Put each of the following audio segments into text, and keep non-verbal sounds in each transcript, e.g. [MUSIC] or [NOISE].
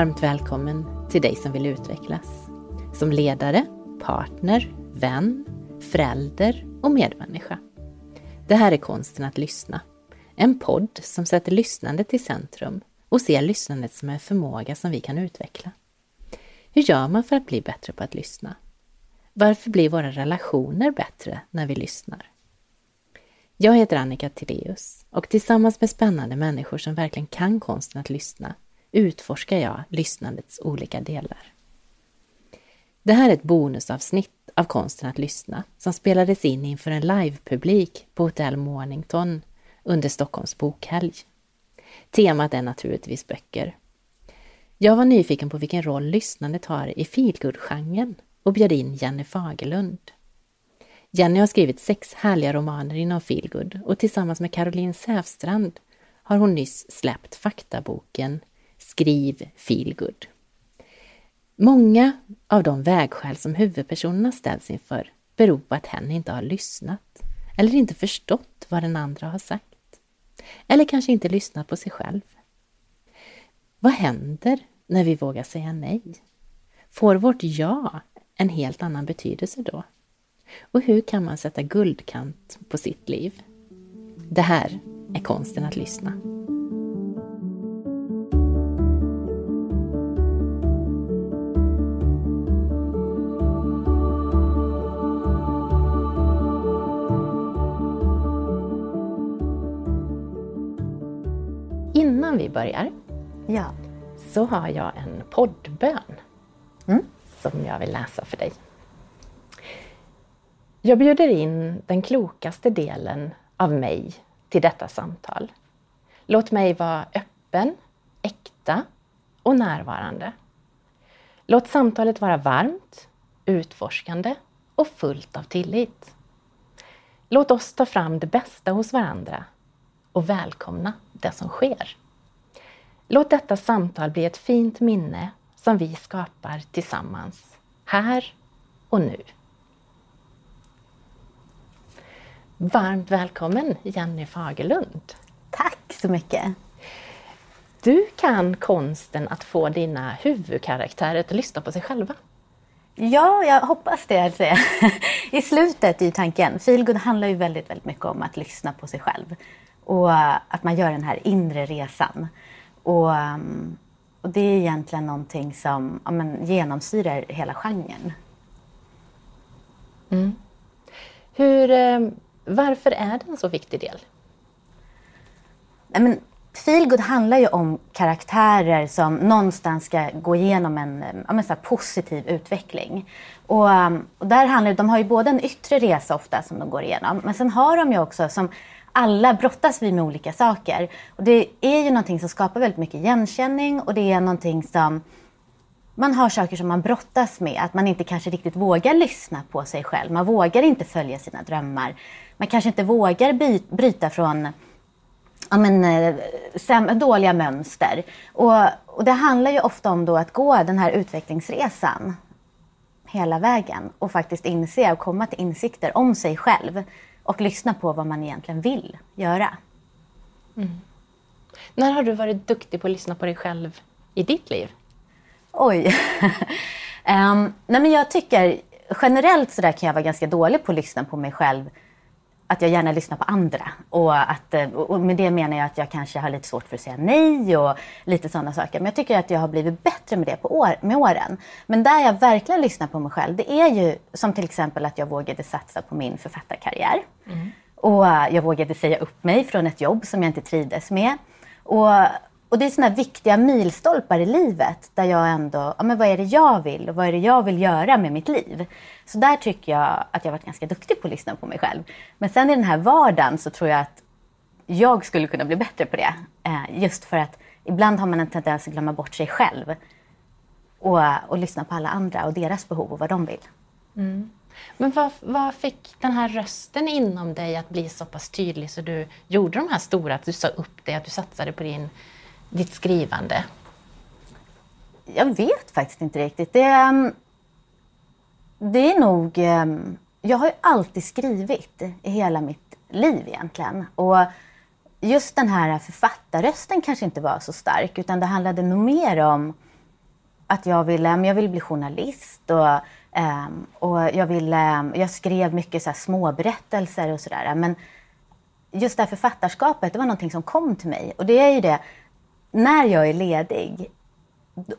Varmt välkommen till dig som vill utvecklas. Som ledare, partner, vän, förälder och medmänniska. Det här är konsten att lyssna. En podd som sätter lyssnandet i centrum och ser lyssnandet som en förmåga som vi kan utveckla. Hur gör man för att bli bättre på att lyssna? Varför blir våra relationer bättre när vi lyssnar? Jag heter Annika Tideus och tillsammans med spännande människor som verkligen kan konsten att lyssna utforskar jag lyssnandets olika delar. Det här är ett bonusavsnitt av Konsten att lyssna som spelades in inför en livepublik på Hotell Mornington under Stockholms bokhelg. Temat är naturligtvis böcker. Jag var nyfiken på vilken roll lyssnandet har i feelgood-genren och bjöd in Jenny Fagerlund. Jenny har skrivit sex härliga romaner inom feelgood och tillsammans med Caroline Sävstrand har hon nyss släppt faktaboken Skriv feelgood. Många av de vägskäl som huvudpersonerna ställs inför beror på att hen inte har lyssnat eller inte förstått vad den andra har sagt. Eller kanske inte lyssnat på sig själv. Vad händer när vi vågar säga nej? Får vårt ja en helt annan betydelse då? Och hur kan man sätta guldkant på sitt liv? Det här är konsten att lyssna. Vi börjar Ja. så har jag en poddbön Mm. som jag vill läsa för dig. Jag bjuder in den klokaste delen av mig till detta samtal. Låt mig vara öppen, äkta och närvarande. Låt samtalet vara varmt, utforskande och fullt av tillit. Låt oss ta fram det bästa hos varandra och välkomna det som sker. Låt detta samtal bli ett fint minne som vi skapar tillsammans, här och nu. Varmt välkommen Jenny Fagerlund. Tack så mycket. Du kan konsten att få dina huvudkaraktärer att lyssna på sig själva. Ja, jag hoppas det. Alltså. [LAUGHS] I slutet är tanken. Feelgood handlar ju väldigt, väldigt mycket om att lyssna på sig själv. Och att man gör den här inre resan. Och, ehm, och det är egentligen någonting som ja, men, genomsyrar hela genren. Hur, eh, varför är det en så viktig del? Nej, men Feelgood handlar ju om karaktärer som någonstans ska gå igenom en men så positiv utveckling. Och, um, och där handlar, de har ju både en yttre resa ofta som de går igenom, men sen har de ju också, som alla brottas vi med olika saker. Och det är ju någonting som skapar väldigt mycket igenkänning och det är någonting som man har saker som man brottas med, att man inte kanske riktigt vågar lyssna på sig själv. Man vågar inte följa sina drömmar. Man kanske inte vågar by- bryta från ja, men, eh, säm- dåliga mönster. Och, och det handlar ju ofta om då att gå den här utvecklingsresan hela vägen och faktiskt inse och komma till insikter om sig själv och lyssna på vad man egentligen vill göra. När har du varit duktig på att lyssna på dig själv i ditt liv? Oj. [LAUGHS] Ehm, nej men jag tycker generellt så där kan jag vara ganska dålig på att lyssna på mig själv. Att jag gärna lyssnar på andra. Och, att, eh, och med det menar jag att jag kanske har lite svårt för att säga nej och lite sådana saker. Men jag tycker att jag har blivit bättre med det på år, med åren. Men där jag verkligen lyssnar på mig själv, det är ju som till exempel att jag vågade satsa på min författarkarriär. Och eh, jag vågade säga upp mig från ett jobb som jag inte trivdes med. Och, och det är sådana viktiga milstolpar i livet där jag ändå, ja men vad är det jag vill och vad är det jag vill göra med mitt liv? Så där tycker jag att jag varit ganska duktig på att lyssna på mig själv. Men sen i den här vardagen så tror jag att jag skulle kunna bli bättre på det. Eh, just för att ibland har man en tendens att glömma bort sig själv och, och lyssna på alla andra och deras behov och vad de vill. Mm. Men vad, vad fick den här rösten inom dig att bli så pass tydlig så du gjorde de här stora, att du sa upp dig, att du satsade på din, ditt skrivande? Jag vet faktiskt inte riktigt. Det, ehm, det är nog... Ehm, jag har ju alltid skrivit i hela mitt liv egentligen. Och just den här författarrösten kanske inte var så stark utan det handlade nog mer om att jag ville, jag ville bli journalist och, ehm, och jag, ville, jag skrev mycket så här småberättelser och sådär. Men just det här författarskapet, det var någonting som kom till mig. Och det är ju det, när jag är ledig,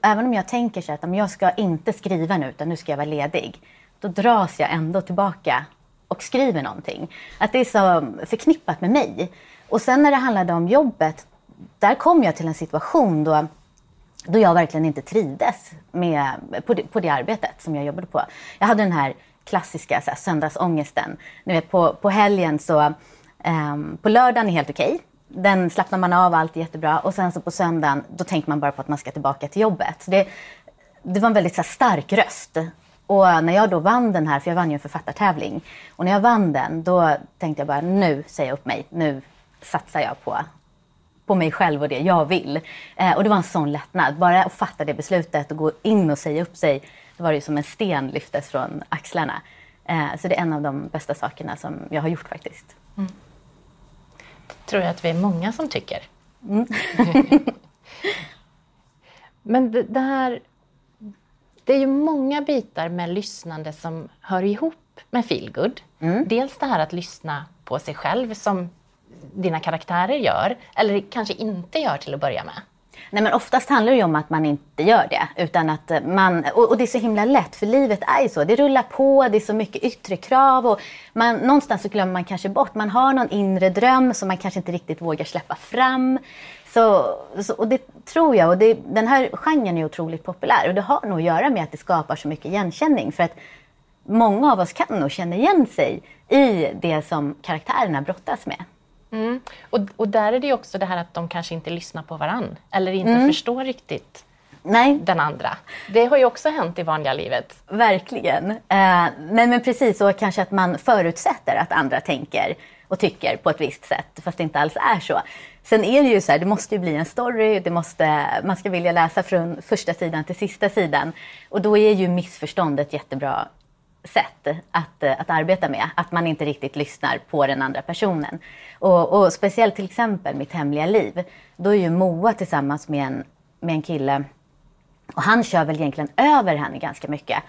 även om jag tänker så att jag ska inte skriva nu utan nu ska jag vara ledig, då dras jag ändå tillbaka och skriver någonting. Att det är så förknippat med mig. Och sen när det handlade om jobbet, där kom jag till en situation då, då jag verkligen inte trivdes med, på, det, på det arbetet som jag jobbade på. Jag hade den här klassiska så här, söndagsångesten. Ni vet, på, på helgen så, um, på lördagen är helt okej. Okay. Den slappnar man av, allt är jättebra. Och sen så på söndagen, då tänker man bara på att man ska tillbaka till jobbet. Det, det var en väldigt så här, stark röst. Och när jag då vann den här, för jag vann ju en författartävling. Och när jag vann den, då tänkte jag bara nu säger jag upp mig. Nu satsar jag på, på mig själv och det jag vill. Eh, och det var en sån lättnad. Bara att fatta det beslutet och gå in och säga upp sig. Då var det som en sten lyftes från axlarna. Eh, så det är en av de bästa sakerna som jag har gjort faktiskt. Tror jag att vi är många som tycker. Mm. [LAUGHS] Men det, det här det är ju många bitar med lyssnande som hör ihop med feelgood. Mm. Dels det här att lyssna på sig själv som dina karaktärer gör, eller kanske inte gör till att börja med. Nej men oftast handlar det ju om att man inte gör det. Utan att eh, man, och, det är så himla lätt, för livet är ju så. Det rullar på, det är så mycket yttre krav. Och man, någonstans så glömmer man kanske bort, man har någon inre dröm som man kanske inte riktigt vågar släppa fram. Så, så, och det tror jag, och det, den här genren är otroligt populär och det har nog att göra med att det skapar så mycket igenkänning. För att många av oss kan nog känna igen sig i det som karaktärerna brottas med. Mm. Och, och där är det ju också det här att de kanske inte lyssnar på varann eller inte mm. förstår riktigt Nej. den andra. Det har ju också hänt i vanliga livet. Verkligen. Eh, men, men precis, och kanske att man förutsätter att andra tänker och tycker på ett visst sätt, fast det inte alls är så. Sen är det ju så här, det måste ju bli en story, det måste, man ska vilja läsa från första sidan till sista sidan. Och då är ju missförstånd ett jättebra sätt att, eh, att arbeta med. Att man inte riktigt lyssnar på den andra personen. Och, och speciellt till exempel Mitt hemliga liv. Då är ju Moa tillsammans med en, med en kille och han kör väl egentligen över henne ganska mycket.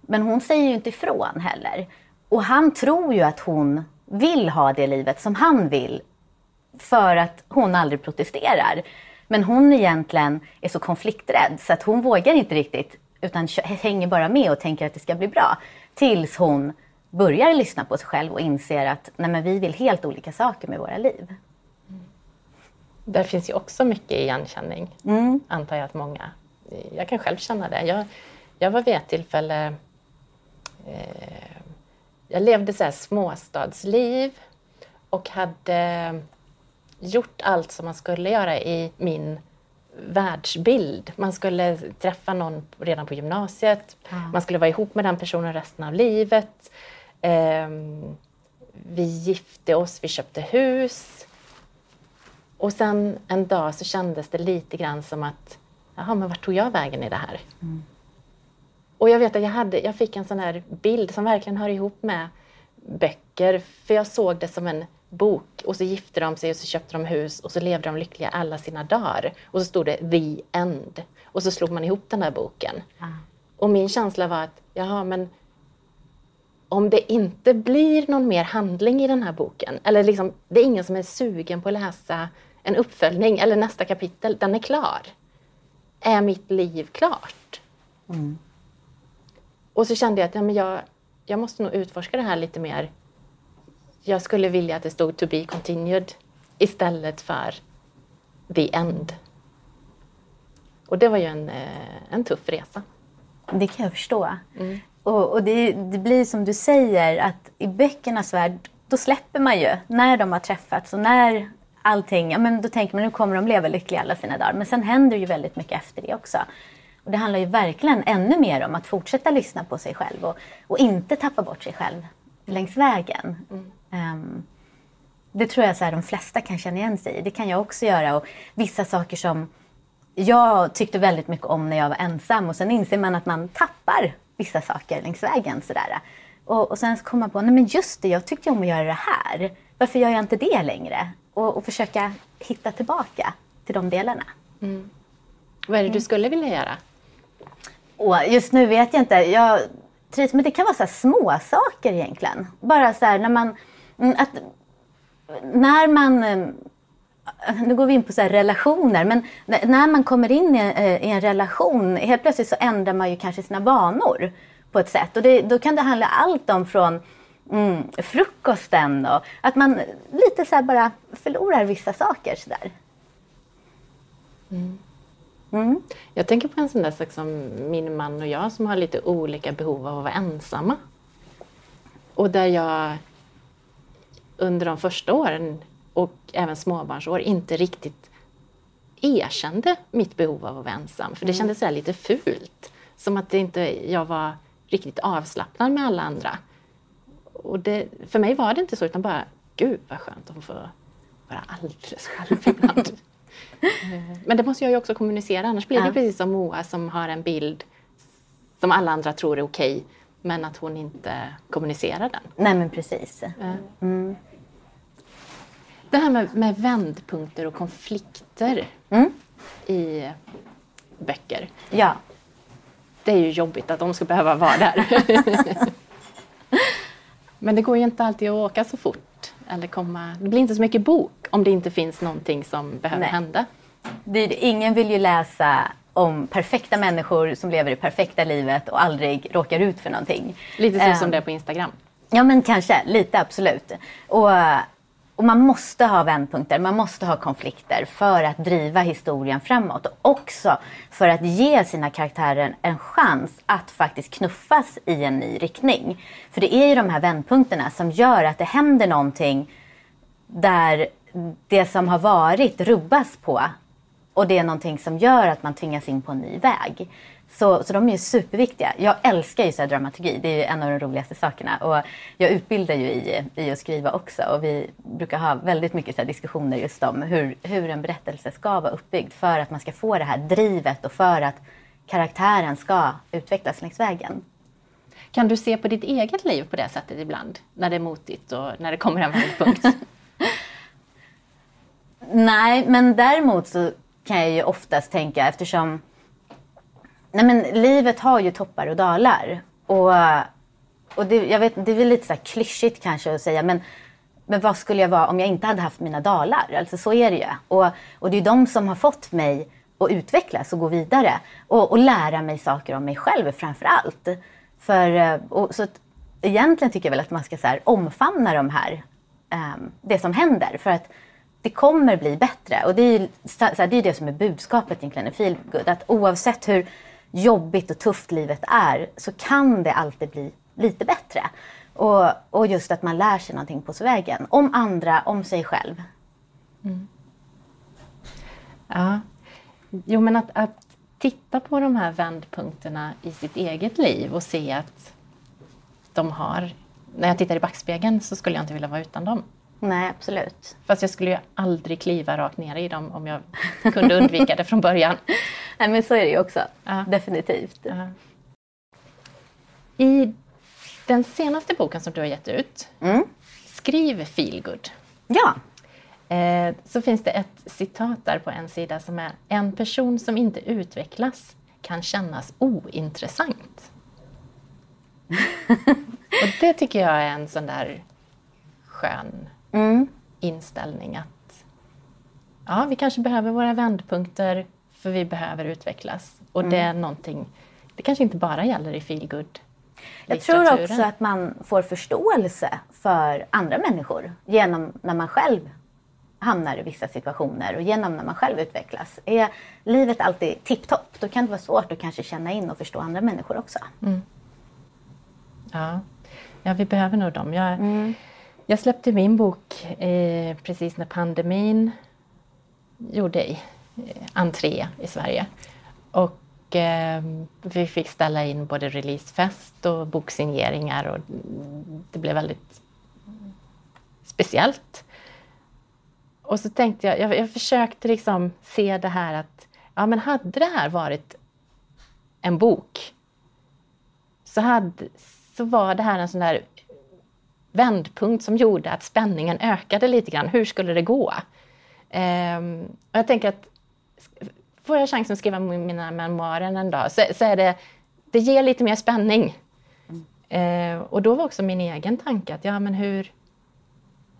Men hon säger ju inte ifrån heller. Och han tror ju att hon vill ha det livet som han vill för att hon aldrig protesterar. Men hon egentligen är så konflikträdd så att hon vågar inte riktigt utan hänger bara med och tänker att det ska bli bra. Tills hon börjar lyssna på sig själv och inser att nej, men vi vill helt olika saker med våra liv. Mm. Där finns ju också mycket igenkänning, mm. antar jag att många... Jag kan själv känna det. Jag, jag var vid ett tillfälle... Eh, jag levde så här småstadsliv och hade gjort allt som man skulle göra i min världsbild. Man skulle träffa någon redan på gymnasiet, mm. man skulle vara ihop med den personen resten av livet. Eh, vi gifte oss, vi köpte hus. Och sen en dag så kändes det lite grann som att, jaha, men vart tog jag vägen i det här? Mm. Och jag vet att jag, hade, jag fick en sån här bild som verkligen hör ihop med böcker, för jag såg det som en bok och så gifte de sig och så köpte de hus och så levde de lyckliga alla sina dagar. Och så stod det The End. Och så slog man ihop den här boken. Mm. Och min känsla var att, jaha men om det inte blir någon mer handling i den här boken, eller liksom, det är ingen som är sugen på att läsa en uppföljning eller nästa kapitel, den är klar. Är mitt liv klart? Mm. Och så kände jag att ja, men jag, jag måste nog utforska det här lite mer jag skulle vilja att det stod to be continued istället för the end. Och det var ju en, eh, en tuff resa. Det kan jag förstå. Mm. Och, och det, det, blir som du säger att i böckernas värld, då släpper man ju när de har träffats och när allting, ja men då tänker man nu kommer de leva lyckliga alla sina dagar. Men sen händer ju väldigt mycket efter det också. Och det handlar ju verkligen ännu mer om att fortsätta lyssna på sig själv och, och inte tappa bort sig själv längs vägen. Mm. Um, det tror jag att de flesta kan känna igen sig i. Det kan jag också göra. Och vissa saker som jag tyckte väldigt mycket om när jag var ensam och sen inser man att man tappar vissa saker längs vägen. Sådär. Och, och sen kommer man på, nej men just det, jag tyckte om att göra det här. Varför gör jag inte det längre? Och, och försöka hitta tillbaka till de delarna. Mm. Vad är det du skulle vilja göra? Och just nu vet jag inte. Jag trivs, men det kan vara så små saker egentligen. Bara så här när man... mm, Att, när man... eh, Nu går vi in på så relationer, men när man kommer in i, eh, i en relation, helt plötsligt så ändrar man ju kanske sina vanor på ett sätt. Och det, då kan det handla allt om från mm, frukosten och att man lite så här bara förlorar vissa saker sådär. Jag tänker på en sån där sak som min man och jag som har lite olika behov av att vara ensamma. Och där jag under de första åren och även småbarnsår inte riktigt erkände mitt behov av att vara ensam. För det kändes så här lite fult. Som att det inte, jag var riktigt avslappnad med alla andra. Och det, för mig var det inte så utan bara, gud vad skönt att få vara alldeles själv [LAUGHS] ibland. Men det måste jag ju också kommunicera, annars blir det Ja. precis som Moa som har en bild som alla andra tror är okej, men att hon inte kommunicerar den. Nej men precis. Det här med, med vändpunkter och konflikter Mm. i böcker. Ja. Det är ju jobbigt att de ska behöva vara där. [LAUGHS] Men det går ju inte alltid att åka så fort. Eller komma, det blir inte så mycket bok om det inte finns någonting som behöver Nej. hända. Det, ingen vill ju läsa om perfekta människor som lever det perfekta livet och aldrig råkar ut för någonting. Lite så Ehm, som det är på Instagram. Ja men kanske, lite absolut. Och, och man måste ha vändpunkter, man måste ha konflikter för att driva historien framåt. Och också för att ge sina karaktärer en chans att faktiskt knuffas i en ny riktning. För det är ju de här vändpunkterna som gör att det händer någonting där det som har varit rubbas på och det är någonting som gör att man tvingas in på en ny väg. Så, så de är ju superviktiga. Jag älskar ju så dramaturgi, det är ju en av de roligaste sakerna. Och jag utbildar ju i, i att skriva också och vi brukar ha väldigt mycket så diskussioner just om hur, hur en berättelse ska vara uppbyggd för att man ska få det här drivet och för att karaktären ska utvecklas längs vägen. Kan du se på ditt eget liv på det sättet ibland? När det är motigt och när det kommer en vändpunkt? [LAUGHS] Nej, men däremot så kan jag ju oftast tänka eftersom Nej, men livet har ju toppar och dalar. Och, och det, jag vet, det är väl lite så här klyschigt kanske att säga, men, men vad skulle jag vara om jag inte hade haft mina dalar? Alltså så är det ju. Och, och det är de som har fått mig att utvecklas och gå vidare. Och, och lära mig saker om mig själv framför allt. För, eh, och, så att, egentligen tycker jag väl att man ska så här, omfamna de här, um, det som händer. För att det kommer bli bättre. Och det är ju så så här, det, är det som är budskapet egentligen i Feelgood. Att oavsett hur jobbigt och tufft livet är så kan det alltid bli lite bättre. Och, och just att man lär sig någonting på vägen. Om andra, om sig själv. Mm. Ja. Jo, men att, att titta på de här vändpunkterna i sitt eget liv och se att de har... När jag tittar i backspegeln så skulle jag inte vilja vara utan dem. Nej, absolut. Fast jag skulle ju aldrig kliva rakt ner i dem om jag kunde undvika det från början. [LAUGHS] Nej, men så är det ju också. Ja. Definitivt. Ja. I den senaste boken som du har gett ut, Mm. Skriv feelgood, Ja. eh, så finns det ett citat där på en sida som är En person som inte utvecklas kan kännas ointressant. [LAUGHS] Och det tycker jag är en sån där skön Mm. inställning att ja, vi kanske behöver våra vändpunkter för vi behöver utvecklas. Och det är någonting, det kanske inte bara gäller i feelgood Jag tror också att man får förståelse för andra människor genom när man själv hamnar i vissa situationer och genom när man själv utvecklas. Är livet alltid tipptopp, då kan det vara svårt att kanske känna in och förstå andra människor också. Ja. ja, vi behöver nog dem. Jag, jag släppte min bok eh, precis när pandemin gjorde eh, entré i Sverige. Och eh, vi fick ställa in både releasefest och boksigneringar och det blev väldigt speciellt. Och så tänkte jag, jag, jag försökte liksom se det här att, ja men hade det här varit en bok så, hade, så var det här en sån där vändpunkt som gjorde att spänningen ökade lite grann. Hur skulle det gå? Ehm, och jag tänker att får jag chansen att skriva mina memoarer en dag så, så är det, det ger lite mer spänning. Eh, och då var också min egen tanke att ja, men hur,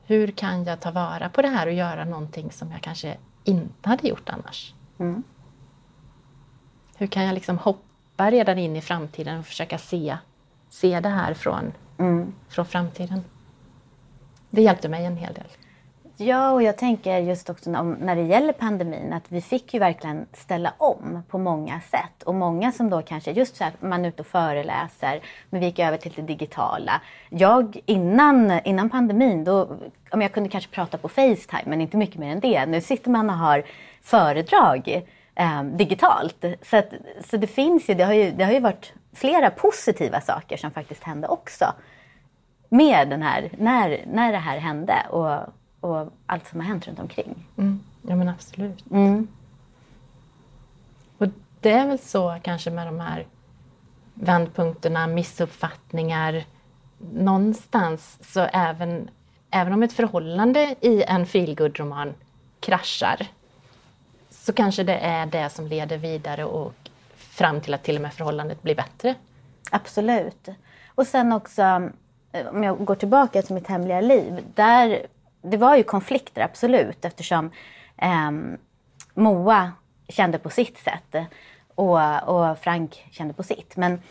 hur kan jag ta vara på det här och göra någonting som jag kanske inte hade gjort annars? Mm. Hur kan jag liksom hoppa redan in i framtiden och försöka se, se det här från, mm. från framtiden? Det hjälpte mig en hel del. Ja, och jag tänker just också när det gäller pandemin att vi fick ju verkligen ställa om på många sätt. Och många som då kanske, just så här, man är ute och föreläser, men vi gick över till det digitala. Jag innan, innan pandemin, då, om jag kunde kanske prata på Facetime, men inte mycket mer än det. Nu sitter man och har föredrag eh, digitalt. Så, att, så det finns ju det, har ju, det har ju varit flera positiva saker som faktiskt hände också med den här, när, när det här hände. Och, och allt som har hänt runt omkring. Mm. Ja men absolut. Mm. Och det är väl så kanske med de här vändpunkterna, missuppfattningar. Någonstans så även, även om ett förhållande i en feelgood-roman kraschar så kanske det är det som leder vidare och fram till att till och med förhållandet blir bättre. Absolut. Och sen också, eh, om jag går tillbaka till mitt hemliga liv. Där det var ju konflikter, absolut, eftersom eh, Moa kände på sitt sätt och, och Frank kände på sitt. Men,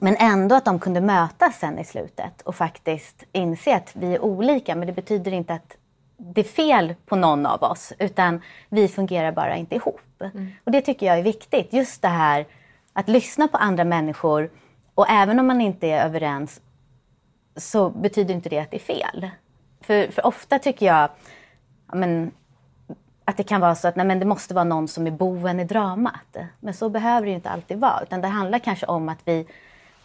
men ändå att de kunde mötas sen i slutet och faktiskt inse att vi är olika, men det betyder inte att det är fel på någon av oss, utan vi fungerar bara inte ihop. Mm. Och det tycker jag är viktigt. Just det här att lyssna på andra människor och även om man inte är överens så betyder inte det att det är fel. För, för ofta tycker jag men, att det kan vara så att nej, men det måste vara någon som är boven i dramat. Men så behöver det inte alltid vara. Utan det handlar kanske om att vi,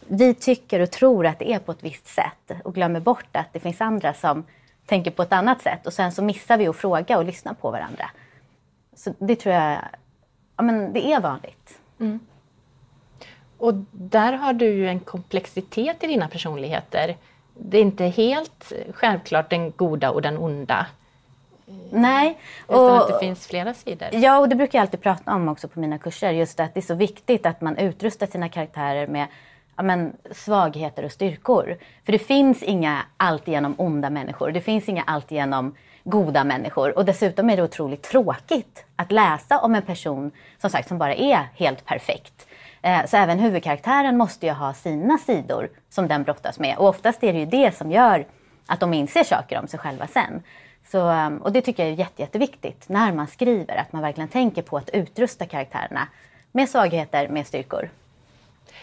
vi tycker och tror att det är på ett visst sätt och glömmer bort att det finns andra som tänker på ett annat sätt. Och sen så missar vi att fråga och lyssna på varandra. Så det tror jag ja, men det är vanligt. Mm. Och där har du ju en komplexitet i dina personligheter det är inte helt självklart den goda och den onda. Nej. Utan och, att det finns flera sidor. Ja, och det brukar jag alltid prata om också på mina kurser. Just att det är så viktigt att man utrustar sina karaktärer med men, svagheter och styrkor. För det finns inga alltigenom onda människor. Det finns inga alltigenom goda människor. Och dessutom är det otroligt tråkigt att läsa om en person som sagt som bara är helt perfekt. Eh, så även huvudkaraktären måste ju ha sina sidor som den brottas med. Och oftast är det ju det som gör att de inser saker om sig själva sen. Så, eh, och det tycker jag är jätte, jätteviktigt när man skriver, att man verkligen tänker på att utrusta karaktärerna med svagheter, med styrkor.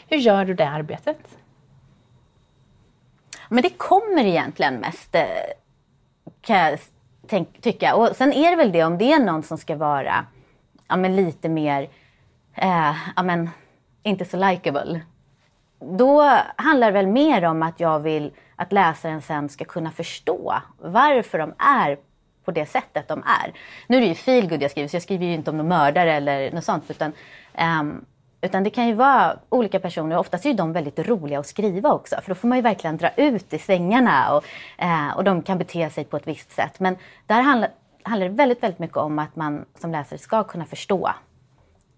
Hur gör du det arbetet? Men det kommer egentligen mest, eh, kan jag tänk, tycka. Och sen är det väl det om det är någon som ska vara ja, men lite mer eh, ja, men, inte så likable. Då handlar det väl mer om att jag vill att läsaren sen ska kunna förstå varför de är på det sättet de är. Nu är det ju feelgood jag skriver, så jag skriver ju inte om någon mördare eller något sånt. Utan, um, utan det kan ju vara olika personer, oftast är ju de väldigt roliga att skriva också. För då får man ju verkligen dra ut i svängarna och, eh, och de kan bete sig på ett visst sätt. Men där handlar, handlar det väldigt, väldigt mycket om att man som läsare ska kunna förstå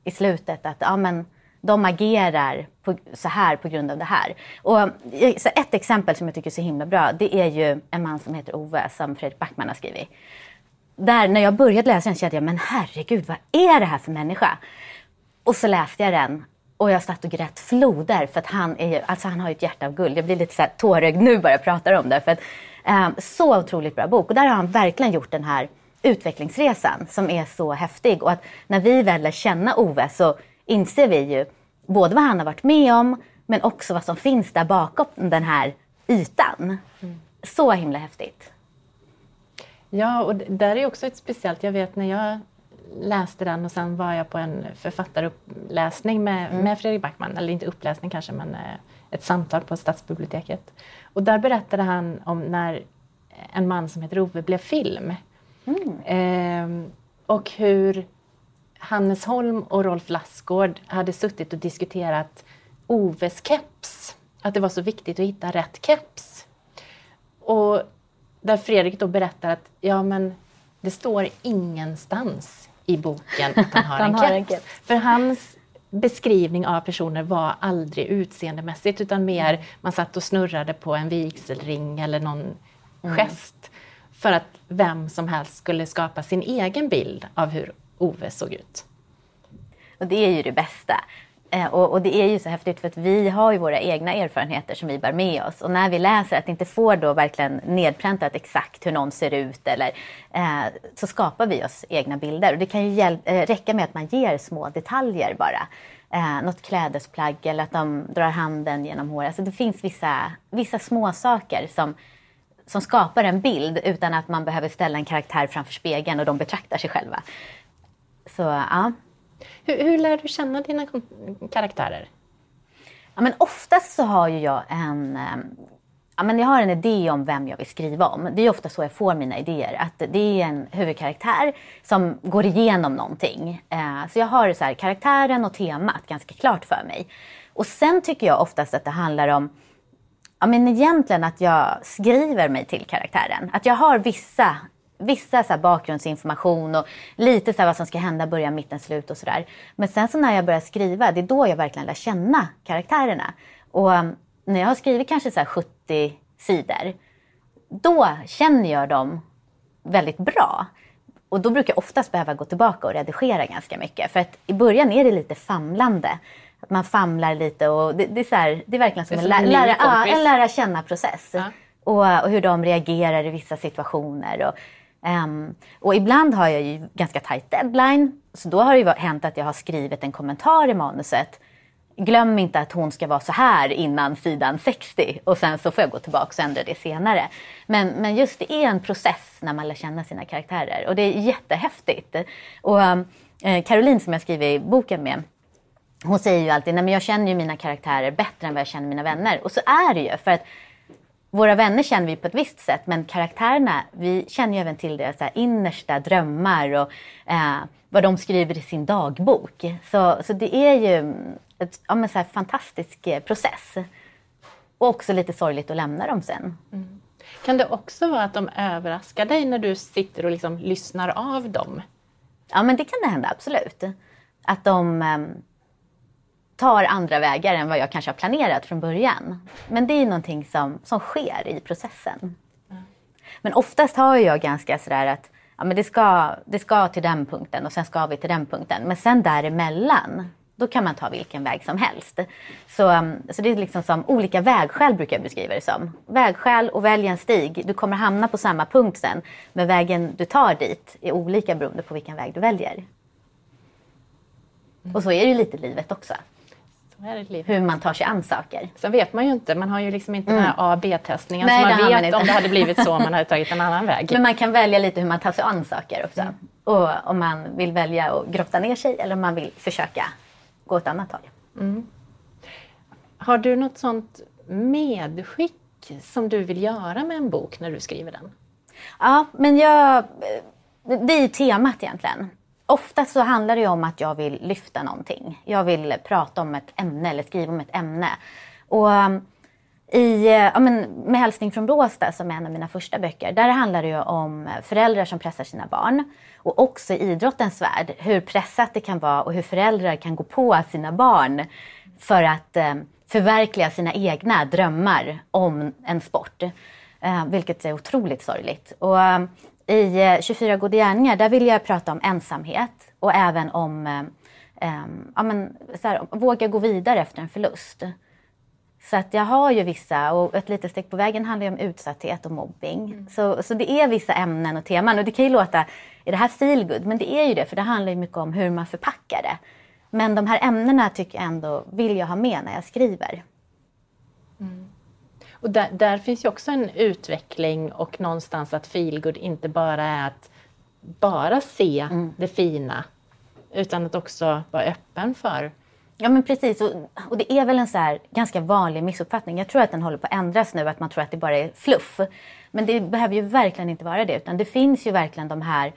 i slutet att ja, men, de agerar på, så här på grund av det här. Och, eh, så ett exempel som jag tycker är så himla bra, det är ju en man som heter Ove som Fredrik Backman har skrivit. Där när jag började läsa den kände jag, men herregud, vad är det här för människa? Och så läste jag den och jag satt och grät floder för att han, är, alltså han har ju ett hjärta av guld. Jag blir lite så här tårögd nu bara jag pratar om det. För att, um, så otroligt bra bok. Och där har han verkligen gjort den här utvecklingsresan som är så häftig. Och att när vi väl lär känna Ove så inser vi ju både vad han har varit med om men också vad som finns där bakom den här ytan. Mm. Så himla häftigt. Ja, och där är också ett speciellt, jag vet när jag läste den och sen var jag på en författaruppläsning med, mm. med Fredrik Backman, eller inte uppläsning kanske men eh, ett samtal på Stadsbiblioteket. Och där berättade han om när en man som heter Ove blev film. Mm. Eh, och hur Hannes Holm och Rolf Lassgård hade suttit och diskuterat Oves keps. Att det var så viktigt att hitta rätt keps. Och där Fredrik då berättar att ja men det står ingenstans i boken att han [LAUGHS] har, Han en, har keps. en keps. För hans beskrivning av personer var aldrig utseendemässigt utan mer man satt och snurrade på en vigselring eller någon Mm. gest. För att vem som helst skulle skapa sin egen bild av hur Ove såg ut. Och det är ju det bästa. Eh, och, och det är ju så häftigt för att vi har ju våra egna erfarenheter som vi bär med oss. Och när vi läser att det inte får då verkligen nedpräntat exakt hur någon ser ut eller eh, så skapar vi oss egna bilder. Och det kan ju hjäl- eh, räcka med att man ger små detaljer bara. Eh, något klädesplagg eller att de drar handen genom håret. Alltså det finns vissa, vissa små saker som, som skapar en bild utan att man behöver ställa en karaktär framför spegeln och de betraktar sig själva. Så ja. Hur, hur lär du känna dina karaktärer? Ja, men oftast så har ju jag en, ehm, ja, men jag har en idé om vem jag vill skriva om. Det är ofta så jag får mina idéer. Att det är en huvudkaraktär som går igenom någonting. Eh, så jag har så här, karaktären och temat ganska klart för mig. Och sen tycker jag oftast att det handlar om Ja, men egentligen att jag skriver mig till karaktären. Att jag har vissa, vissa så bakgrundsinformation och lite så vad som ska hända, början, mitten, slut och sådär. Men sen så när jag börjar skriva, det är då jag verkligen lär känna karaktärerna. Och um, när jag har skrivit kanske så här 70 sidor, då känner jag dem väldigt bra. Och då brukar jag oftast behöva gå tillbaka och redigera ganska mycket. För att i början är det lite famlande. Att man famlar lite och det, det är, så här, det är verkligen som, är som en lä- lära, ja, en lära känna-process. Ja. Och, och hur de reagerar i vissa situationer. Och, Um, och ibland har jag ju ganska tight deadline. Så då har det ju hänt att jag har skrivit en kommentar i manuset. Glöm inte att hon ska vara så här innan sidan 60 och sen så får jag gå tillbaka och ändra det senare. Men, men just det är en process när man lär känna sina karaktärer och det är jättehäftigt. Och um, Caroline som jag skriver i boken med, hon säger ju alltid, nej men jag känner ju mina karaktärer bättre än vad jag känner mina vänner. Och så är det ju. För att våra vänner känner vi på ett visst sätt, men karaktärerna, vi känner ju även till deras så här innersta drömmar och eh, vad de skriver i sin dagbok. Så, så det är ju ett ja, men så här fantastisk eh, process. Och också lite sorgligt att lämna dem sen. Kan det också vara att de överraskar dig när du sitter och liksom lyssnar av dem? Ja, men det kan det hända, absolut. Att de ehm, tar andra vägar än vad jag kanske har planerat från början. Men det är någonting som, som sker i processen. Men oftast har jag ganska sådär att ja, men det, ska, det ska till den punkten och sen ska vi till den punkten. Men sen däremellan, då kan man ta vilken väg som helst. Så, um, så det är liksom som olika vägskäl brukar jag beskriva det som. Vägskäl och välj en stig. Du kommer hamna på samma punkt sen. Men vägen du tar dit är olika beroende på vilken väg du väljer. Och så är det ju lite i livet också. Hur man tar sig an saker. Sen vet man ju inte, man har ju liksom inte den här A B-testningen så man man vet inte. om det hade blivit så om man hade tagit en annan väg. [LAUGHS] Men man kan välja lite hur man tar sig an saker också. Och om man vill välja att grotta ner sig eller om man vill försöka gå åt annat håll. Har du något sånt medskick som du vill göra med en bok när du skriver den? Ja, men jag... Det är ju temat egentligen. Ofta så handlar det ju om att jag vill lyfta någonting. Jag vill prata om ett ämne eller skriva om ett ämne. Och um, i ja, men Med hälsning från Råsta, som är en av mina första böcker, där handlar det ju om föräldrar som pressar sina barn. Och också i idrottens värld, hur pressat det kan vara och hur föräldrar kan gå på sina barn för att eh, förverkliga sina egna drömmar om en sport. Eh, vilket är otroligt sorgligt. Och, um, i eh, 24 goda gärningar där vill jag prata om ensamhet och även om eh, eh, ja, men, så här, våga gå vidare efter en förlust. Så att jag har ju vissa, och ett litet steg på vägen handlar ju om utsatthet och mobbing. Så, så det är vissa ämnen och teman. Och det kan ju låta, är det här feelgood? Men det är ju det, för det handlar ju mycket om hur man förpackar det. Men de här ämnena tycker jag ändå vill jag ha med när jag skriver. Och där, där finns ju också en utveckling och någonstans att feelgood inte bara är att bara se det fina utan att också vara öppen för Ja men precis, och, och det är väl en så här ganska vanlig missuppfattning. Jag tror att den håller på att ändras nu, att man tror att det bara är fluff. Men det behöver ju verkligen inte vara det, utan det finns ju verkligen de här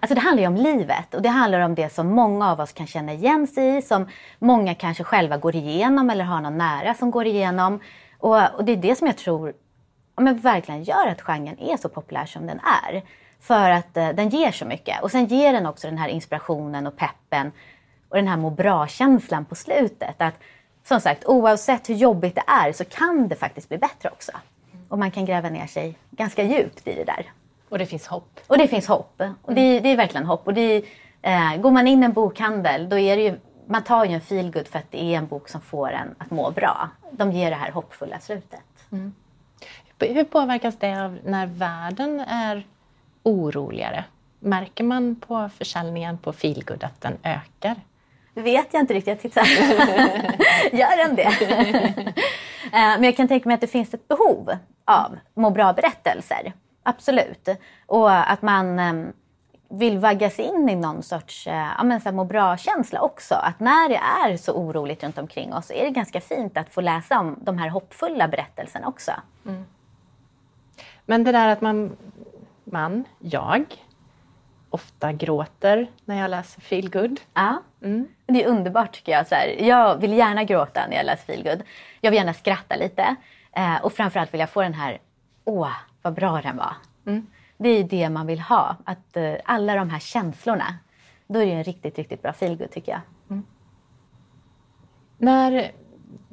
Alltså det handlar ju om livet och det handlar om det som många av oss kan känna igen sig i, som många kanske själva går igenom eller har någon nära som går igenom. Och, och det är det som jag tror ja, men verkligen gör att genren är så populär som den är. För att eh, den ger så mycket. Och sen ger den också den här inspirationen och peppen och den här må bra-känslan på slutet. Att som sagt, oavsett hur jobbigt det är så kan det faktiskt bli bättre också. Och man kan gräva ner sig ganska djupt i det där. Och det finns hopp. Och det finns hopp. Och det, det är verkligen hopp. Och det eh, går man in i en bokhandel då är det ju, man tar ju en feelgood för att det är en bok som får en att må bra. De ger det här hoppfulla slutet. Mm. Hur påverkas det av när världen är oroligare? Märker man på försäljningen på feelgood att den ökar? Det vet jag inte riktigt. Jag tittar. [LAUGHS] Gör den det? Eh, men jag kan tänka mig att det finns ett behov av må bra-berättelser. Absolut. Och att man ehm, vill vaggas in i någon sorts eh, ja, men så må bra-känsla också. Att när det är så oroligt runt omkring oss så är det ganska fint att få läsa om de här hoppfulla berättelserna också. Mm. Men det där att man, man, jag, ofta gråter när jag läser feelgood. Ja, mm. det är underbart tycker jag. Så här, jag vill gärna gråta när jag läser feelgood. Jag vill gärna skratta lite. Eh, och framförallt vill jag få den här, åh, vad bra den var. Mm. Det är det man vill ha. Att eh, alla de här känslorna. Då är det en riktigt, riktigt bra feelgood tycker jag. Mm. När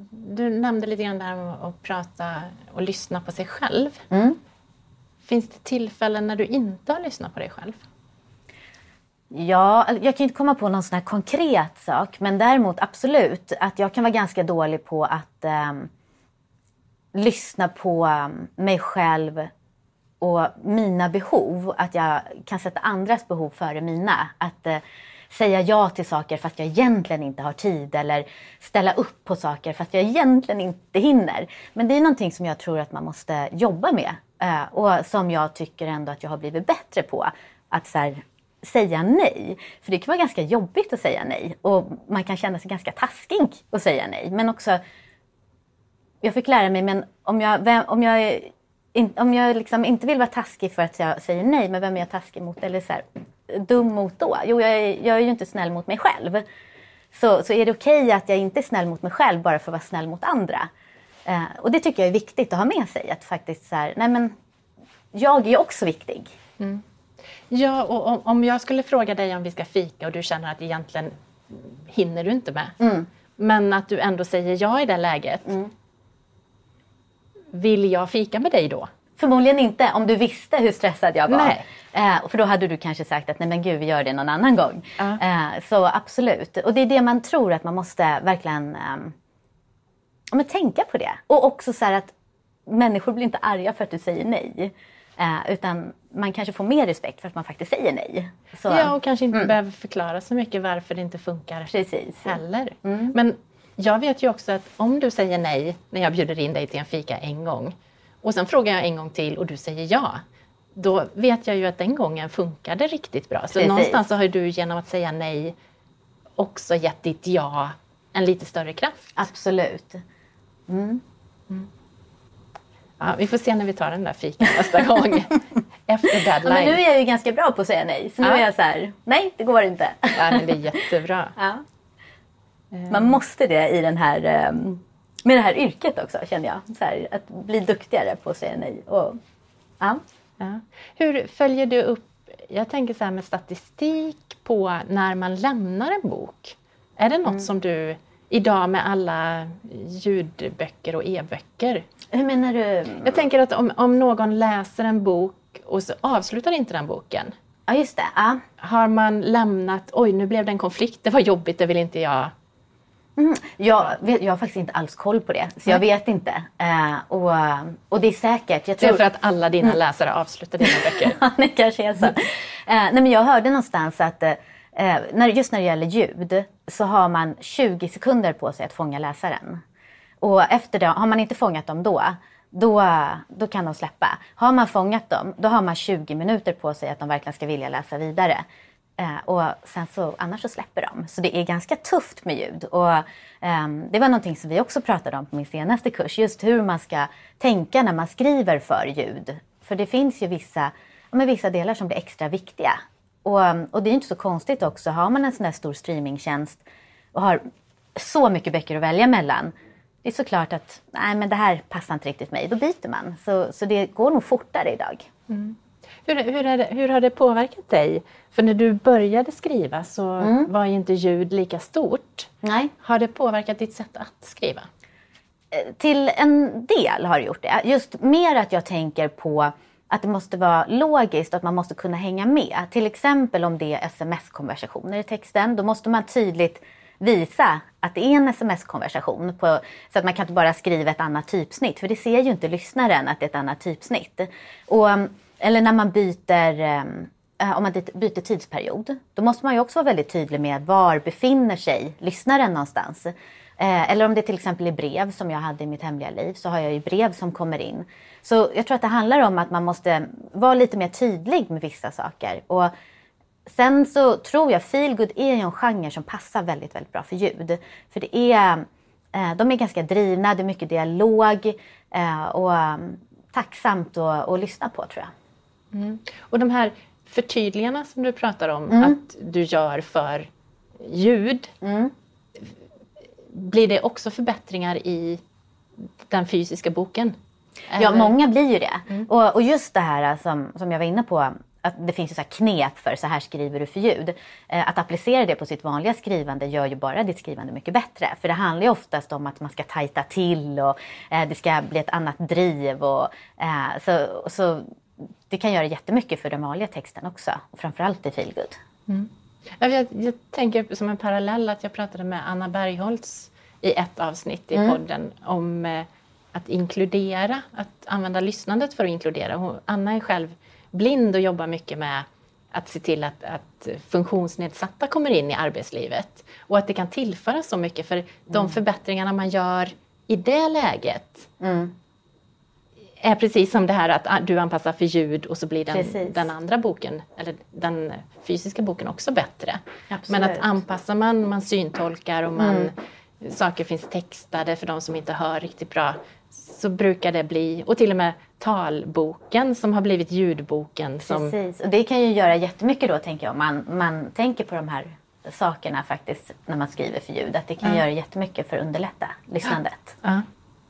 du nämnde lite grann där om att prata och lyssna på sig själv. Mm. Finns det tillfällen när du inte har lyssnat på dig själv? Ja, jag kan inte komma på någon sån här konkret sak, men däremot absolut att jag kan vara ganska dålig på att um, lyssna på um, mig själv och mina behov. Att jag kan sätta andras behov före mina. Att eh, säga ja till saker fast jag egentligen inte har tid eller ställa upp på saker fast jag egentligen inte hinner. Men det är någonting som jag tror att man måste jobba med eh, och som jag tycker ändå att jag har blivit bättre på. Att så här, säga nej. För det kan vara ganska jobbigt att säga nej och man kan känna sig ganska taskig att säga nej. Men också, jag fick lära mig, men om jag, om jag, om jag liksom inte vill vara taskig för att jag säger nej, men vem är jag taskig mot eller så här, dum mot då? Jo, jag är, jag är ju inte snäll mot mig själv. Så, så är det okej okay att jag inte är snäll mot mig själv bara för att vara snäll mot andra? Eh, och det tycker jag är viktigt att ha med sig. Att faktiskt så här, nej men jag är också viktig. Mm. Ja, och om jag skulle fråga dig om vi ska fika och du känner att egentligen hinner du inte med. Mm. Men att du ändå säger ja i det läget. Mm. Vill jag fika med dig då? Förmodligen inte, om du visste hur stressad jag var. Nej. Eh, för då hade du kanske sagt att nej men gud, vi gör det någon annan gång. Uh. Eh, så absolut. Och det är det man tror att man måste verkligen eh, men tänka på det. Och också så att människor blir inte arga för att du säger nej. Eh, utan man kanske får mer respekt för att man faktiskt säger nej. Så, ja, och kanske inte mm. behöver förklara så mycket varför det inte funkar Precis. heller. Mm. Men jag vet ju också att om du säger nej när jag bjuder in dig till en fika en gång och sen frågar jag en gång till och du säger ja. Då vet jag ju att den gången funkar det riktigt bra. Så Precis. någonstans så har du genom att säga nej också gett ditt ja en lite större kraft. Absolut. Mm. mm. Ja, vi får se när vi tar den där fikan nästa gång. [LAUGHS] Efter deadline. Ja, men nu är jag ju ganska bra på att säga nej. Så nu ja. är jag så här, nej det går inte. Ja, men det är jättebra. [LAUGHS] Ja. Man måste det i den här, ehm, med det här yrket också känner jag. Här, att bli duktigare på att säga nej. Och, ja. Ja. Hur följer du upp, jag tänker så här med statistik på när man lämnar en bok. Är det något mm. som du idag med alla ljudböcker och e-böcker. Hur menar du? Jag tänker att om, om någon läser en bok och så avslutar inte den boken. Ja, just det. Ja. Har man lämnat, oj nu blev det en konflikt, det var jobbigt, det vill inte jag. Mm. Jag, vet, jag har faktiskt inte alls koll på det, så jag vet inte. Uh, och, och det är säkert. Jag tror... Det är för att alla dina mm. läsare avslutar dina böcker. [LAUGHS] det kanske är så. Uh, nej, men jag hörde någonstans att uh, när, just när det gäller ljud så har man 20 sekunder på sig att fånga läsaren. Och efter det, har man inte fångat dem då, då, då kan de släppa. Har man fångat dem, då har man 20 minuter på sig att de verkligen ska vilja läsa vidare. Eh, och sen så, annars så släpper de. Så det är ganska tufft med ljud. Och, eh, det var någonting som vi också pratade om på min senaste kurs. Just hur man ska tänka när man skriver för ljud. För det finns ju vissa, ja, vissa delar som blir extra viktiga. Och, och det är inte så konstigt också. Har man en sån här stor streamingtjänst och har så mycket böcker att välja mellan. Det är såklart att nej, men det här passar inte riktigt mig. Då byter man. Så, så det går nog fortare idag. Mm. Hur, hur, det, hur har det påverkat dig? För när du började skriva så Mm. var ju inte ljud lika stort. Nej. Har det påverkat ditt sätt att skriva? Till en del har det gjort det. Just mer att jag tänker på att det måste vara logiskt och att man måste kunna hänga med. Till exempel om det är sms-konversationer i texten. Då måste man tydligt visa att det är en sms-konversation. På, så att man kan inte bara skriva ett annat typsnitt. För det ser ju inte lyssnaren att det är ett annat typsnitt. Och, eller när man byter ehm, eh, om man byter tidsperiod, då måste man ju också vara väldigt tydlig med var befinner sig lyssnaren någonstans. Eh, eller om det till exempel är brev som jag hade i mitt hemliga liv så har jag ju brev som kommer in. Så jag tror att det handlar om att man måste vara lite mer tydlig med vissa saker. Och sen så tror jag feelgood är ju en genre som passar väldigt, väldigt bra för ljud. För det är, eh, de är ganska drivna, det är mycket dialog och ehm, tacksamt att, att lyssna på tror jag. Mm. Och de här förtydligandena som du pratar om Mm. att du gör för ljud. Mm. Blir det också förbättringar i den fysiska boken? Ja, Eller? många blir ju det. Och, och just det här som, som jag var inne på, att det finns ju så här knep för så här skriver du för ljud. Eh, att applicera det på sitt vanliga skrivande gör ju bara ditt skrivande mycket bättre. För det handlar ju oftast om att man ska tajta till och eh, det ska bli ett annat driv. Och, så, så det kan göra jättemycket för den vanliga texten också. Och framförallt i feelgood. Ja, Jag, jag tänker som en parallell att jag pratade med Anna Bergholtz i ett avsnitt i Mm. podden om eh, att inkludera, att använda lyssnandet för att inkludera. Hon, Anna är själv blind och jobbar mycket med att se till att, att funktionsnedsatta kommer in i arbetslivet. Och att det kan tillföra så mycket för de förbättringarna man gör i det läget Mm. Är precis som det här att ah, du anpassar för ljud och så blir den, Precis. den andra boken, eller den fysiska boken också bättre. Absolut. Men att anpassar man, man syntolkar och man, Mm. saker finns textade för de som inte hör riktigt bra, så brukar det bli, och till och med talboken som har blivit ljudboken. Som, Precis, och det kan ju göra jättemycket då tänker jag om man, man tänker på de här sakerna faktiskt när man skriver för ljud. Att det kan Ja. göra jättemycket för att underlätta lyssnandet. ja.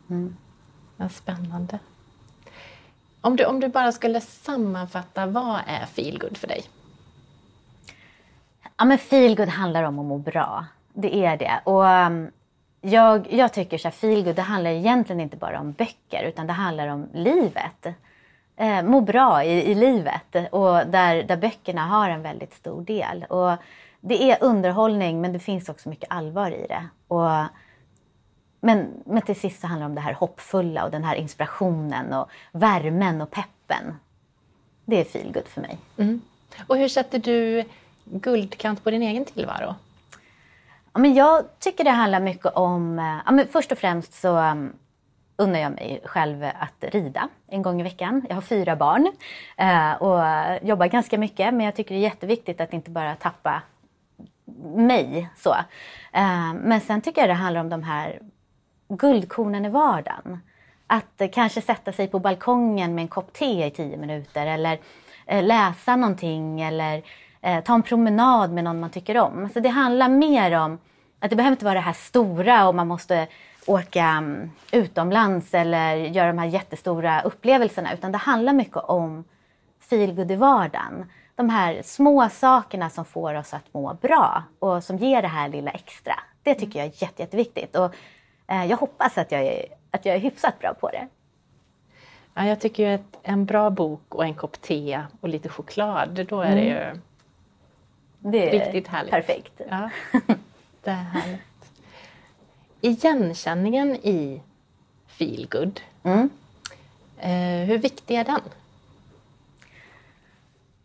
Mm. ja, spännande. Om du, om du bara skulle sammanfatta, vad är feelgood för dig? Ja men feelgood handlar om att må bra. Det är det. Och um, jag, jag tycker så här, feelgood det handlar egentligen inte bara om böcker utan det handlar om livet. Eh, må bra i, i livet och där, där böckerna har en väldigt stor del. Och det är underhållning men det finns också mycket allvar i det. Och, men, men till sist så handlar det om det här hoppfulla och den här inspirationen och värmen och peppen. Det är feelgood för mig. Mm. Och hur sätter du guldkant på din egen tillvaro? Ja, men jag tycker det handlar mycket om... eh, Ja, men först och främst så um, unnar jag mig själv att rida en gång i veckan. Jag har fyra barn eh, och jobbar ganska mycket men jag tycker det är jätteviktigt att inte bara tappa mig. så. Eh, men sen tycker jag det handlar om de här guldkornen i vardagen. Att eh, kanske sätta sig på balkongen med en kopp te i tio minuter eller eh, läsa någonting eller eh, ta en promenad med någon man tycker om. Så det handlar mer om att det behöver inte vara det här stora och man måste åka mm, utomlands eller göra de här jättestora upplevelserna utan det handlar mycket om feelgood i vardagen. De här små sakerna som får oss att må bra och som ger det här lilla extra. Det tycker jag är jätte, jätteviktigt. Och, jag hoppas att jag, är, att jag är hyfsat bra på det. Ja, jag tycker ju att en bra bok och en kopp te och lite choklad, då är det ju Det är riktigt härligt. perfekt. Ja, det är härligt. Igenkänningen i feelgood, Mm. eh, hur viktig är den?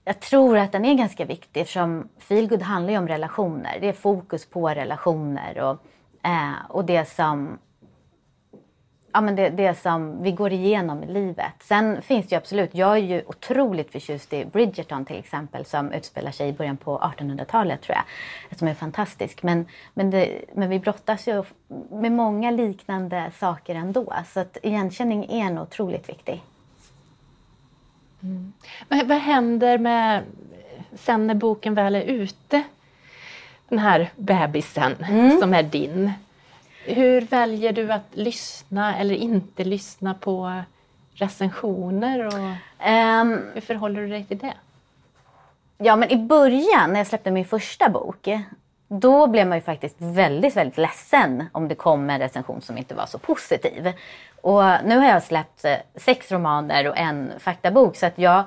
Jag tror att den är ganska viktig eftersom feelgood handlar ju om relationer. Det är fokus på relationer och, eh, och det som Ja, men det, det som vi går igenom i livet. Sen finns det ju absolut, jag är ju otroligt förtjust i Bridgerton till exempel som utspelar sig i början på 1800-talet tror jag. Som är fantastisk. Men, men, det, men vi brottas ju med många liknande saker ändå. Så att igenkänning är nog otroligt viktig. Mm. Vad, vad händer med sen när boken väl är ute? Den här bebisen som är din. Hur väljer du att lyssna eller inte lyssna på recensioner och Um, hur förhåller du dig till det? Ja, men i början när jag släppte min första bok, då blev man ju faktiskt väldigt, väldigt ledsen om det kom en recension som inte var så positiv. Och nu har jag släppt eh, sex romaner och en faktabok så att jag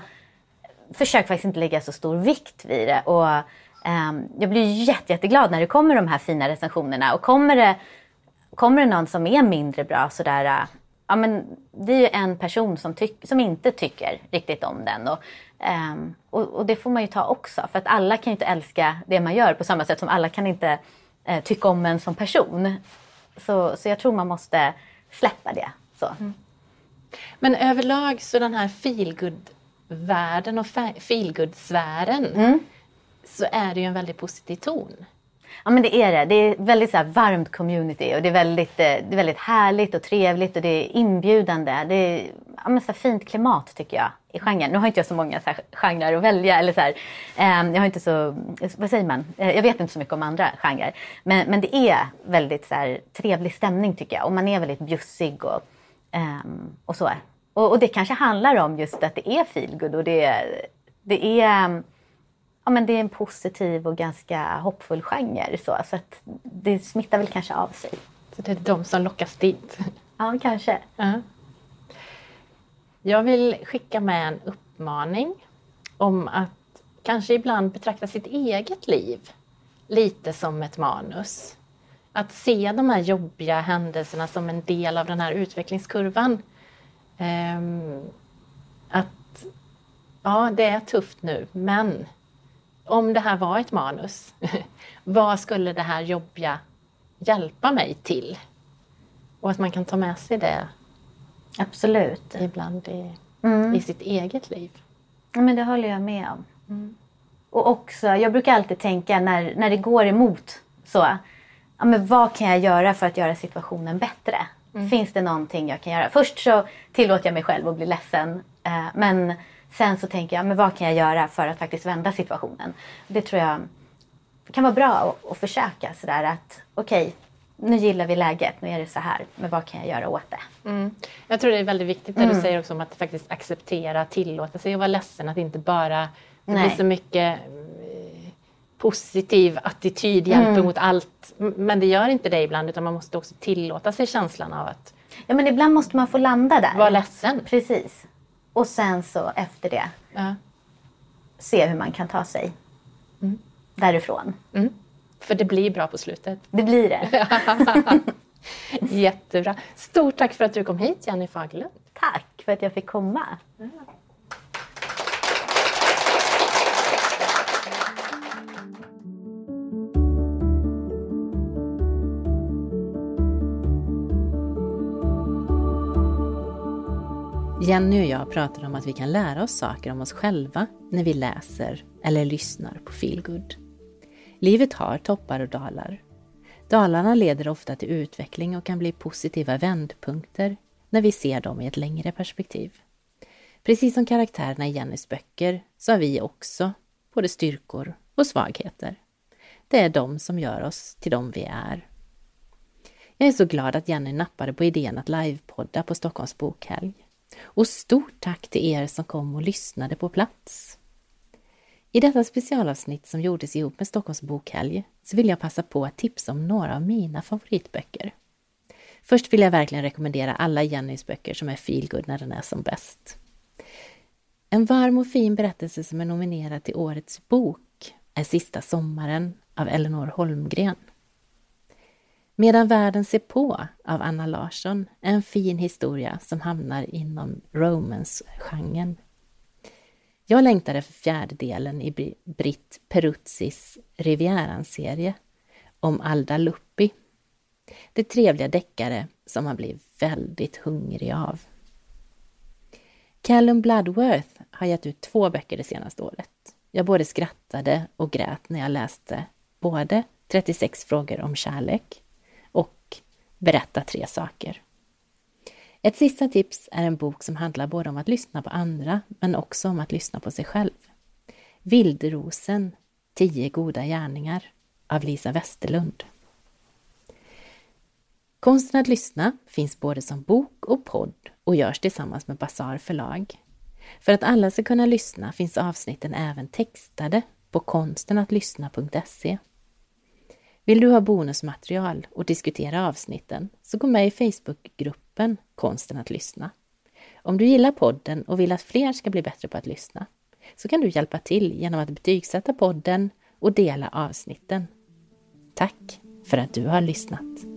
försöker faktiskt inte lägga så stor vikt vid det. Och jag blir jätte, jätteglad när det kommer de här fina recensionerna. Och kommer det, kommer det någon som är mindre bra sådär, äh, ja men det är ju en person som, tyck, som inte tycker riktigt om den. Och, ehm, och, och det får man ju ta också. För att alla kan ju inte älska det man gör på samma sätt som alla kan inte eh, tycka om en som person. Så, så jag tror man måste släppa det. Så. Men överlag så den här feelgood-världen och feelgood-sfären Mm så är det ju en väldigt positiv ton. Ja men det är det. Det är väldigt så här varmt community och det är väldigt, eh, det är väldigt härligt och trevligt och det är inbjudande. Det är ja, men så fint klimat tycker jag i genren. Nu har inte jag så många så här genrer att välja. Eller så här, eh, jag har inte så, vad säger man? Eh, jag vet inte så mycket om andra genrer. Men, men det är väldigt så här, trevlig stämning tycker jag och man är väldigt bjussig och, ehm, och så. Och, och det kanske handlar om just att det är feelgood och det, det är ehm, ja, men det är en positiv och ganska hoppfull genre. Så, så att det smittar väl kanske av sig. Så det är de som lockas dit. Ja, kanske. Ja. Jag vill skicka med en uppmaning om att kanske ibland betrakta sitt eget liv lite som ett manus. Att se de här jobbiga händelserna som en del av den här utvecklingskurvan. Ehm, att ja, det är tufft nu, men om det här var ett manus, [LAUGHS] vad skulle det här jobbiga hjälpa mig till? Och att man kan ta med sig det Absolut. ibland i, Mm. i sitt eget liv. Ja, men det håller jag med om. Och också, jag brukar alltid tänka när, när det går emot så. Ja, men vad kan jag göra för att göra situationen bättre? Finns det någonting jag kan göra? Först så tillåter jag mig själv att bli ledsen. Eh, men sen så tänker jag, men vad kan jag göra för att faktiskt vända situationen? Det tror jag kan vara bra att, att försöka sådär att okej, nu gillar vi läget, nu är det så här, men vad kan jag göra åt det? Mm. Jag tror det är väldigt viktigt det du säger också om att faktiskt acceptera, tillåta sig att vara ledsen, att inte bara det Nej. blir så mycket eh, positiv attityd, hjälper mot allt. Men det gör inte det ibland utan man måste också tillåta sig känslan av att Ja, men ibland måste man få landa där. vara ledsen. Precis. Och sen så efter det Ja. se hur man kan ta sig därifrån. Mm. För det blir bra på slutet. Det blir det. [LAUGHS] Jättebra. Stort tack för att du kom hit Jenny Fagerlund. Tack för att jag fick komma. Jenny och jag pratar om att vi kan lära oss saker om oss själva när vi läser eller lyssnar på feelgood. Livet har toppar och dalar. Dalarna leder ofta till utveckling och kan bli positiva vändpunkter när vi ser dem i ett längre perspektiv. Precis som karaktärerna i Jennys böcker så har vi också både styrkor och svagheter. Det är de som gör oss till de vi är. Jag är så glad att Jenny nappade på idén att livepodda på Stockholms bokhelg. Och stort tack till er som kom och lyssnade på plats. I detta specialavsnitt som gjordes ihop med Stockholms bokhelg så vill jag passa på att tipsa om några av mina favoritböcker. Först vill jag verkligen rekommendera alla Jennys böcker som är feelgood när den är som bäst. En varm och fin berättelse som är nominerad till Årets bok är Sista sommaren av Eleanor Holmgren. Medan världen ser på av Anna Larsson är en fin historia som hamnar inom romance-genren. Jag längtade efter fjärde delen i Britt Peruzzis Rivieran-serie om Alda Luppi. Det trevliga deckare som man blir väldigt hungrig av. Callum Bloodworth har gett ut två böcker det senaste året. Jag både skrattade och grät när jag läste både 36 frågor om kärlek Berätta tre saker. Ett sista tips är en bok som handlar både om att lyssna på andra men också om att lyssna på sig själv. Vildrosen, Tio goda gärningar av Lisa Westerlund. Konsten att lyssna finns både som bok och podd och görs tillsammans med Basar förlag. För att alla ska kunna lyssna finns avsnitten även textade på konstenatlyssna.se. Vill du ha bonusmaterial och diskutera avsnitten så gå med i Facebookgruppen Konsten att lyssna. Om du gillar podden och vill att fler ska bli bättre på att lyssna så kan du hjälpa till genom att betygsätta podden och dela avsnitten. Tack för att du har lyssnat!